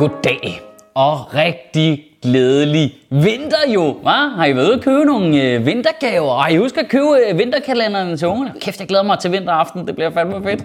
Goddag og rigtig glædelig vinter jo, hva? Har I været ude at købe nogle øh, vintergaver? Og har I husket at købe øh, vinterkalenderen til ungerne? Kæft, jeg glæder mig til vinteraften, det bliver fandme fedt.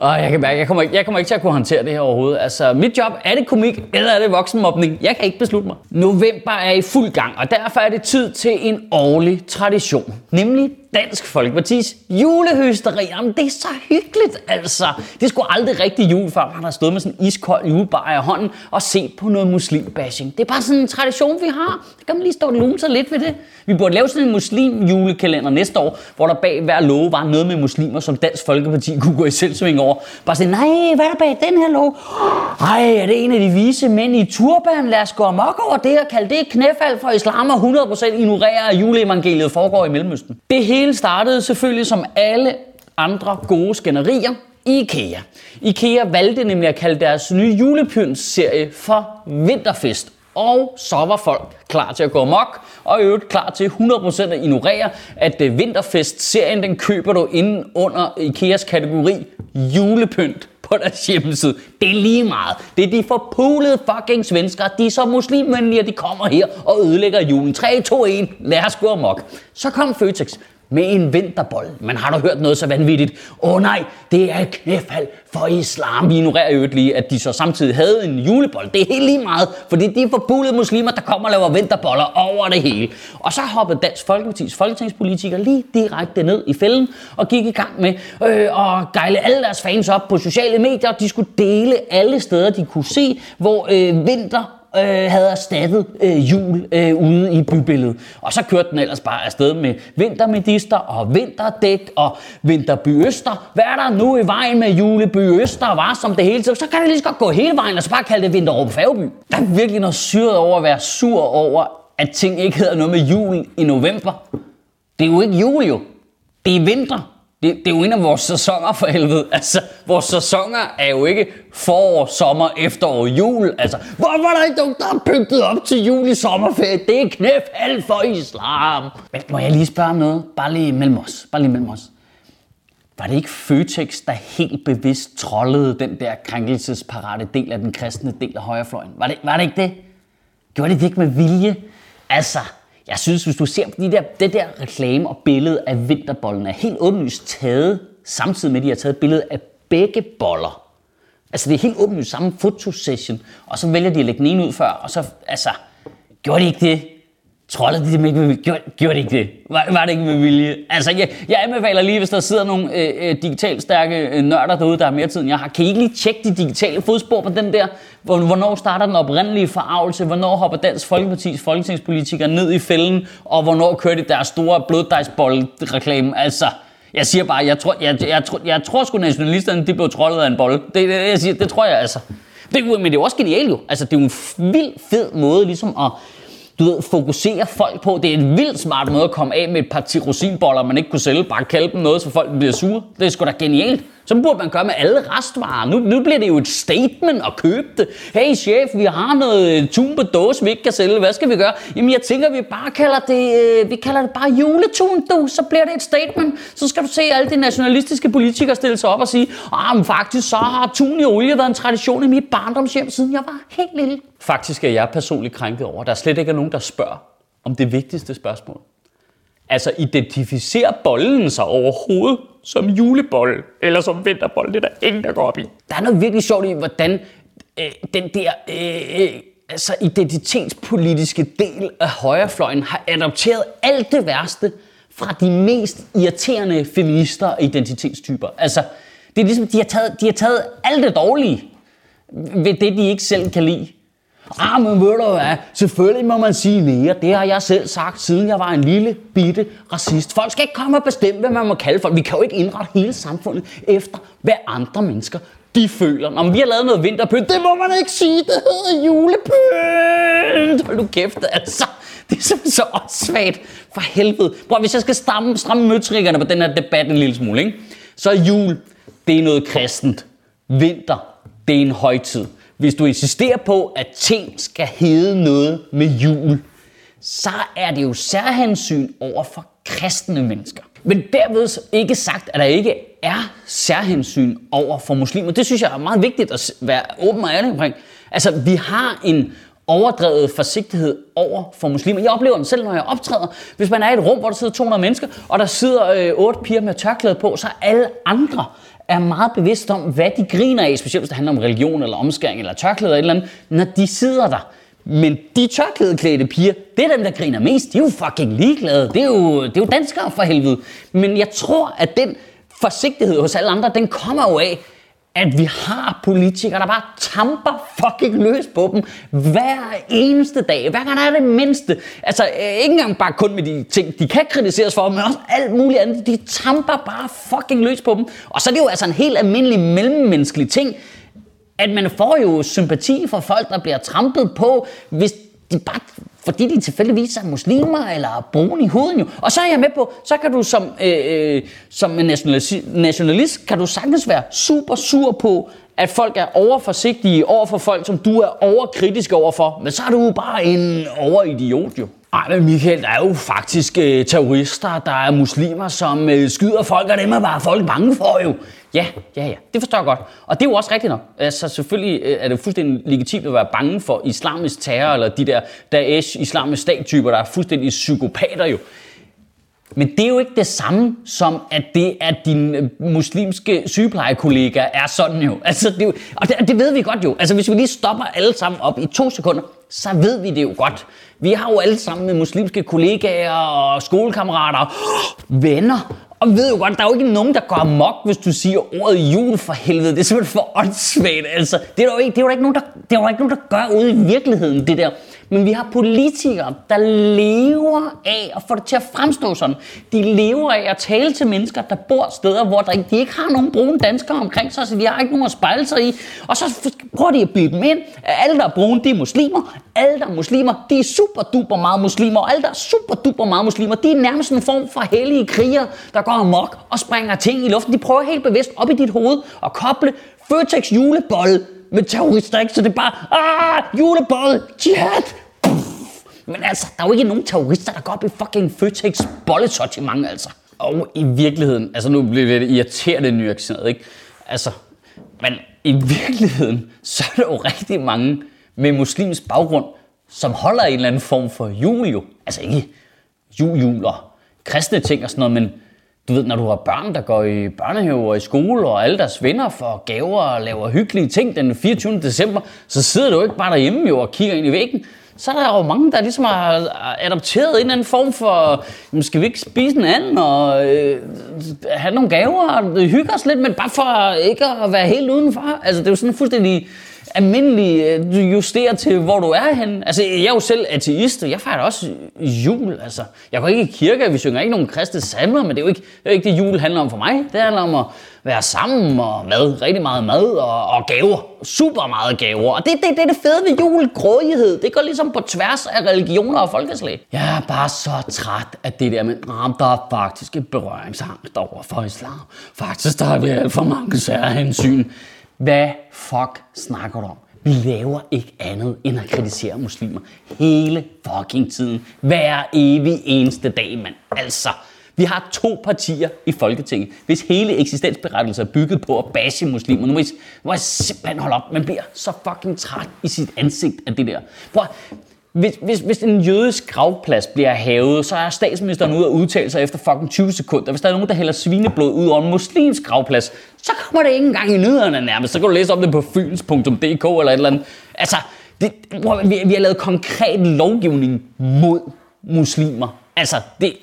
Og jeg kan mærke, jeg kommer, ikke, jeg kommer ikke til at kunne håndtere det her overhovedet. Altså, mit job, er det komik, eller er det voksenmobning? Jeg kan ikke beslutte mig. November er i fuld gang, og derfor er det tid til en årlig tradition. Nemlig Dansk Folkepartis julehysteri. Jamen, det er så hyggeligt, altså. Det skulle aldrig rigtig jul, før man har stået med sådan en iskold julebar i hånden og set på noget muslimbashing. Det er bare sådan en tradition, vi har. Så kan man lige stå og lune sig lidt ved det. Vi burde lave sådan en muslim julekalender næste år, hvor der bag hver lov var noget med muslimer, som Dansk Folkeparti kunne gå i selvsving over. Bare sige, nej, hvad er der bag den her lov? Ej, er det en af de vise mænd i turban? Lad os gå amok over det og kalde det knæfald for islam og 100% ignorere, at juleevangeliet foregår i Mellemøsten. Det hele startede selvfølgelig som alle andre gode skænderier i IKEA. IKEA valgte nemlig at kalde deres nye julepyntserie for Vinterfest. Og så var folk klar til at gå mok, og i øvrigt klar til 100% at ignorere, at øh, Vinterfest-serien den køber du inden under IKEAs kategori julepynt på deres hjemmeside. Det er lige meget. Det er de forpulede fucking svenskere. De er så muslimvenlige, at de kommer her og ødelægger julen. 3, 2, 1. Lad os gå amok. Så kom Føtex med en vinterbold. Men har du hørt noget så vanvittigt? Åh oh, nej, det er et knæfald for islam. Vi ignorerer jo lige, at de så samtidig havde en julebold. Det er helt lige meget, fordi de er forbulede muslimer, der kommer og laver vinterboller over det hele. Og så hoppede Dansk Folkeparti's folketingspolitikere lige direkte ned i fælden og gik i gang med øh, at gejle alle deres fans op på sociale medier. De skulle dele alle steder, de kunne se, hvor øh, vinter øh, havde erstattet øh, jul øh, ude i bybilledet. Og så kørte den ellers bare afsted med vintermedister og vinterdæk og vinterby Øster. Hvad er der nu i vejen med juleby Øster var som det hele Så kan det lige så godt gå hele vejen og så bare kalde det Vinterup Færgeby. Der er virkelig noget syret over at være sur over, at ting ikke hedder noget med jul i november. Det er jo ikke jul jo. Det er vinter. Det, det er jo en af vores sæsoner for helvede. Altså, vores sæsoner er jo ikke forår, sommer, efterår, jul. Altså, hvorfor er der ikke nogen, der er pyntet op til jul i sommerferie? Det er knæfald for islam. Men må jeg lige spørge om noget? Bare lige mellem os. Bare lige mellem os. Var det ikke Føtex, der helt bevidst trollede den der krænkelsesparate del af den kristne del af højrefløjen? Var det, var det ikke det? Gjorde de det ikke med vilje? Altså, jeg synes, hvis du ser de der, det der reklame og billede af vinterbollen er helt åbenlyst taget, samtidig med, at de har taget billedet af begge boller. Altså det er helt åbenlyst samme fotosession, og så vælger de at lægge den ene ud før, og så, altså, gjorde de ikke det? Trollede de dem ligesom ikke med vilje? Gjorde, gjorde de ikke det? Var, var det ikke med vilje? Altså, jeg, jeg anbefaler lige, hvis der sidder nogle øh, øh digitalt stærke øh, nørder derude, der har mere tid end jeg har. Kan I ikke lige tjekke de digitale fodspor på den der? Hvornår starter den oprindelige forarvelse? Hvornår hopper Dansk Folkeparti's folketingspolitikere ned i fælden? Og hvornår kører de deres store bloddejsbold-reklame? Altså, jeg siger bare, jeg tror, jeg, jeg, jeg, jeg tror sgu nationalisterne, de blev trollet af en bold. Det, det, jeg siger, det tror jeg altså. Det, men det er jo også genialt jo. Altså, det er jo en vild fed måde ligesom at du ved, fokusere folk på. Det er en vildt smart måde at komme af med et par tirosinboller, man ikke kunne sælge. Bare kalde dem noget, så folk bliver sure. Det er sgu da genialt. Så burde man gøre med alle restvarer. Nu, nu bliver det jo et statement at købe det. Hey chef, vi har noget øh, tun på dåse, vi ikke kan sælge. Hvad skal vi gøre? Jamen jeg tænker, vi bare kalder det, øh, vi kalder det bare juletun, du. Så bliver det et statement. Så skal du se alle de nationalistiske politikere stille sig op og sige, ah, men faktisk så har tun i olie været en tradition i mit barndomshjem, siden jeg var helt lille. Faktisk er jeg personligt krænket over, der slet ikke er nogen, der spørger om det vigtigste spørgsmål. Altså, identificerer bollen sig overhovedet som julebold eller som vinterbold? Det er der ingen, der går op i. Der er noget virkelig sjovt i, hvordan øh, den der øh, øh, altså identitetspolitiske del af højrefløjen har adopteret alt det værste fra de mest irriterende feminister og identitetstyper. Altså, det er ligesom, de har taget, de har taget alt det dårlige ved det, de ikke selv kan lide, Ah, men ved du hvad, selvfølgelig må man sige mere. Det har jeg selv sagt, siden jeg var en lille, bitte racist. Folk skal ikke komme og bestemme, hvad man må kalde folk. Vi kan jo ikke indrette hele samfundet efter, hvad andre mennesker de føler. Når vi har lavet noget vinterpynt, det må man ikke sige, det hedder julepynt. Hold nu kæft, altså. Det er simpelthen så åndssvagt. For helvede. Prøv, hvis jeg skal stramme, stramme møtrikkerne på den her debat en lille smule, ikke? så er jul, det er noget kristent. Vinter, det er en højtid. Hvis du insisterer på, at ting skal hedde noget med jul, så er det jo særhensyn over for kristne mennesker. Men derved ikke sagt, at der ikke er særhensyn over for muslimer. Det synes jeg er meget vigtigt at være åben og ærlig omkring. Altså, vi har en overdrevet forsigtighed over for muslimer. Jeg oplever den selv, når jeg optræder. Hvis man er i et rum, hvor der sidder 200 mennesker, og der sidder øh, otte piger med tørklæde på, så er alle andre er meget bevidst om, hvad de griner af, specielt hvis det handler om religion eller omskæring eller tørklæde eller et eller andet, når de sidder der. Men de tørklædeklædte piger, det er dem, der griner mest. De er jo fucking ligeglade. Det er jo, det er jo danskere for helvede. Men jeg tror, at den forsigtighed hos alle andre, den kommer jo af, at vi har politikere, der bare tamper fucking løs på dem hver eneste dag. Hver gang der er det mindste. Altså øh, ikke engang bare kun med de ting, de kan kritiseres for, men også alt muligt andet. De tamper bare fucking løs på dem. Og så er det jo altså en helt almindelig mellemmenneskelig ting, at man får jo sympati for folk, der bliver trampet på, hvis de bare fordi de tilfældigvis er muslimer eller brune i huden jo. Og så er jeg med på, så kan du som, øh, øh som nationalist, nationalist, kan du sagtens være super sur på, at folk er overforsigtige over for folk, som du er overkritisk overfor. Men så er du bare en overidiot jo. Ej, men Michael, der er jo faktisk øh, terrorister, der er muslimer, som øh, skyder folk, og dem er bare folk bange for jo. Ja, ja, ja, det forstår jeg godt. Og det er jo også rigtigt nok. Altså selvfølgelig øh, er det fuldstændig legitimt at være bange for islamisk terror, eller de der Daesh islamisk stattyper, der er fuldstændig psykopater jo. Men det er jo ikke det samme som, at det er din øh, muslimske sygeplejekollega er sådan jo. Altså, det, er jo, og det, det ved vi godt jo. Altså hvis vi lige stopper alle sammen op i to sekunder, så ved vi det jo godt. Vi har jo alle sammen med muslimske kollegaer og skolekammerater, venner, og ved jo godt, der er jo ikke nogen, der går amok, hvis du siger ordet jul for helvede. Det er simpelthen for åndssvagt, altså. Det er jo ikke, det er jo ikke nogen, der, det er jo ikke nogen, der gør ude i virkeligheden, det der. Men vi har politikere, der lever af at få det til at fremstå sådan. De lever af at tale til mennesker, der bor steder, hvor der, de ikke har nogen brune danskere omkring sig, så de har ikke nogen at spejle sig i. Og så prøver de at bilde dem ind, at alle, der er brune, de er muslimer. Alle, der er muslimer, de er super duper meget muslimer. Og alle, der er super duper meget muslimer, de er nærmest en form for hellige kriger, der går amok og springer ting i luften. De prøver helt bevidst op i dit hoved at koble Føtex julebold med terrorister, ikke? Så det er bare, ah, julebold, jihad. Men altså, der er jo ikke nogen terrorister, der går op i fucking Føtex bollesortiment, altså. Og i virkeligheden, altså nu bliver det irriterende nuanceret, ikke? Altså, men i virkeligheden, så er der jo rigtig mange med muslimsk baggrund, som holder en eller anden form for jul jo. Altså ikke jul-juler, kristne ting og sådan noget, men du ved, når du har børn, der går i børnehave og i skole, og alle deres venner får gaver og laver hyggelige ting den 24. december, så sidder du ikke bare derhjemme jo og kigger ind i væggen. Så er der jo mange, der ligesom har adopteret en eller anden form for, jamen, skal vi ikke spise en anden og øh, have nogle gaver og hygge os lidt, men bare for ikke at være helt udenfor. Altså det er jo sådan fuldstændig almindelig, øh, du justerer til, hvor du er henne. Altså, jeg er jo selv ateist, og jeg fejrer også jul. Altså, jeg går ikke i kirke, vi synger ikke nogen kristne salmer, men det er jo ikke det, er ikke det jul handler om for mig. Det handler om at være sammen og mad, rigtig meget mad og, og gaver. Super meget gaver. Og det, det, det er det fede ved jul, grådighed. Det går ligesom på tværs af religioner og folkeslag. Jeg er bare så træt af det der med, at der er faktisk et berøringsangst over for islam. Faktisk der er vi alt for mange særhensyn. Hvad fuck snakker du om? Vi laver ikke andet end at kritisere muslimer hele fucking tiden. Hver evig eneste dag, mand. Altså, vi har to partier i Folketinget, hvis hele eksistensberettelse er bygget på at bashe muslimer. Nu må jeg, må jeg simpelthen holde op. Man bliver så fucking træt i sit ansigt af det der. Prøv, hvis, hvis, hvis en jødisk gravplads bliver hævet, så er statsministeren ude og udtale sig efter fucking 20 sekunder. Hvis der er nogen, der hælder svineblod ud over en muslimsk gravplads, så kommer det ikke engang i nyhederne nærmest. Så kan du læse om det på fyns.dk eller et eller andet. Altså, det, vi, vi har lavet konkret lovgivning mod muslimer. Altså, det,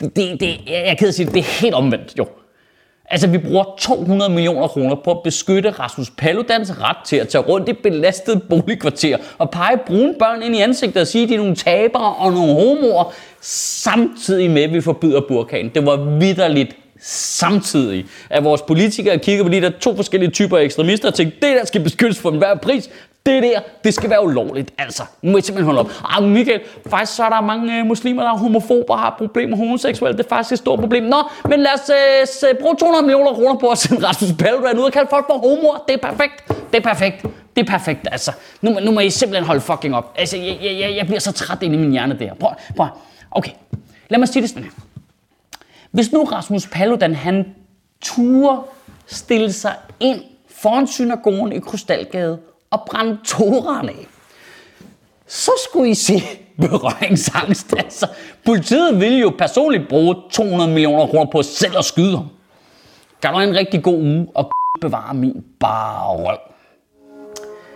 det, det, jeg er ked at sige, det er helt omvendt, jo. Altså, vi bruger 200 millioner kroner på at beskytte Rasmus Paludans ret til at tage rundt i belastede boligkvarter og pege brune børn ind i ansigtet og sige, at de er nogle tabere og nogle homoer, samtidig med, at vi forbyder burkanen. Det var vidderligt samtidig, at vores politikere kigger på de der to forskellige typer af ekstremister og tænker, det der skal beskyttes for enhver pris. Det der, det skal være ulovligt. Altså, nu må jeg simpelthen holde op. Ah, Michael, faktisk så er der mange øh, muslimer, der er homofober og har problemer med homoseksuelle. Det er faktisk et stort problem. Nå, men lad os øh, øh bruge 200 millioner kroner på at sende Rasmus Paludan ud og kalde folk for homoer. Det er perfekt. Det er perfekt. Det er perfekt, altså. Nu, nu må I simpelthen holde fucking op. Altså, jeg, jeg, jeg bliver så træt inde i min hjerne der. Prøv, prøv. Okay, lad mig sige det sådan her. Hvis nu Rasmus Paludan, han turde stille sig ind foran synagogen i Krystalgade og brænde Toran af, så skulle I se berøringsangst. Altså, politiet ville jo personligt bruge 200 millioner kroner på selv at skyde ham. Gør du en rigtig god uge og bevare min bare røv.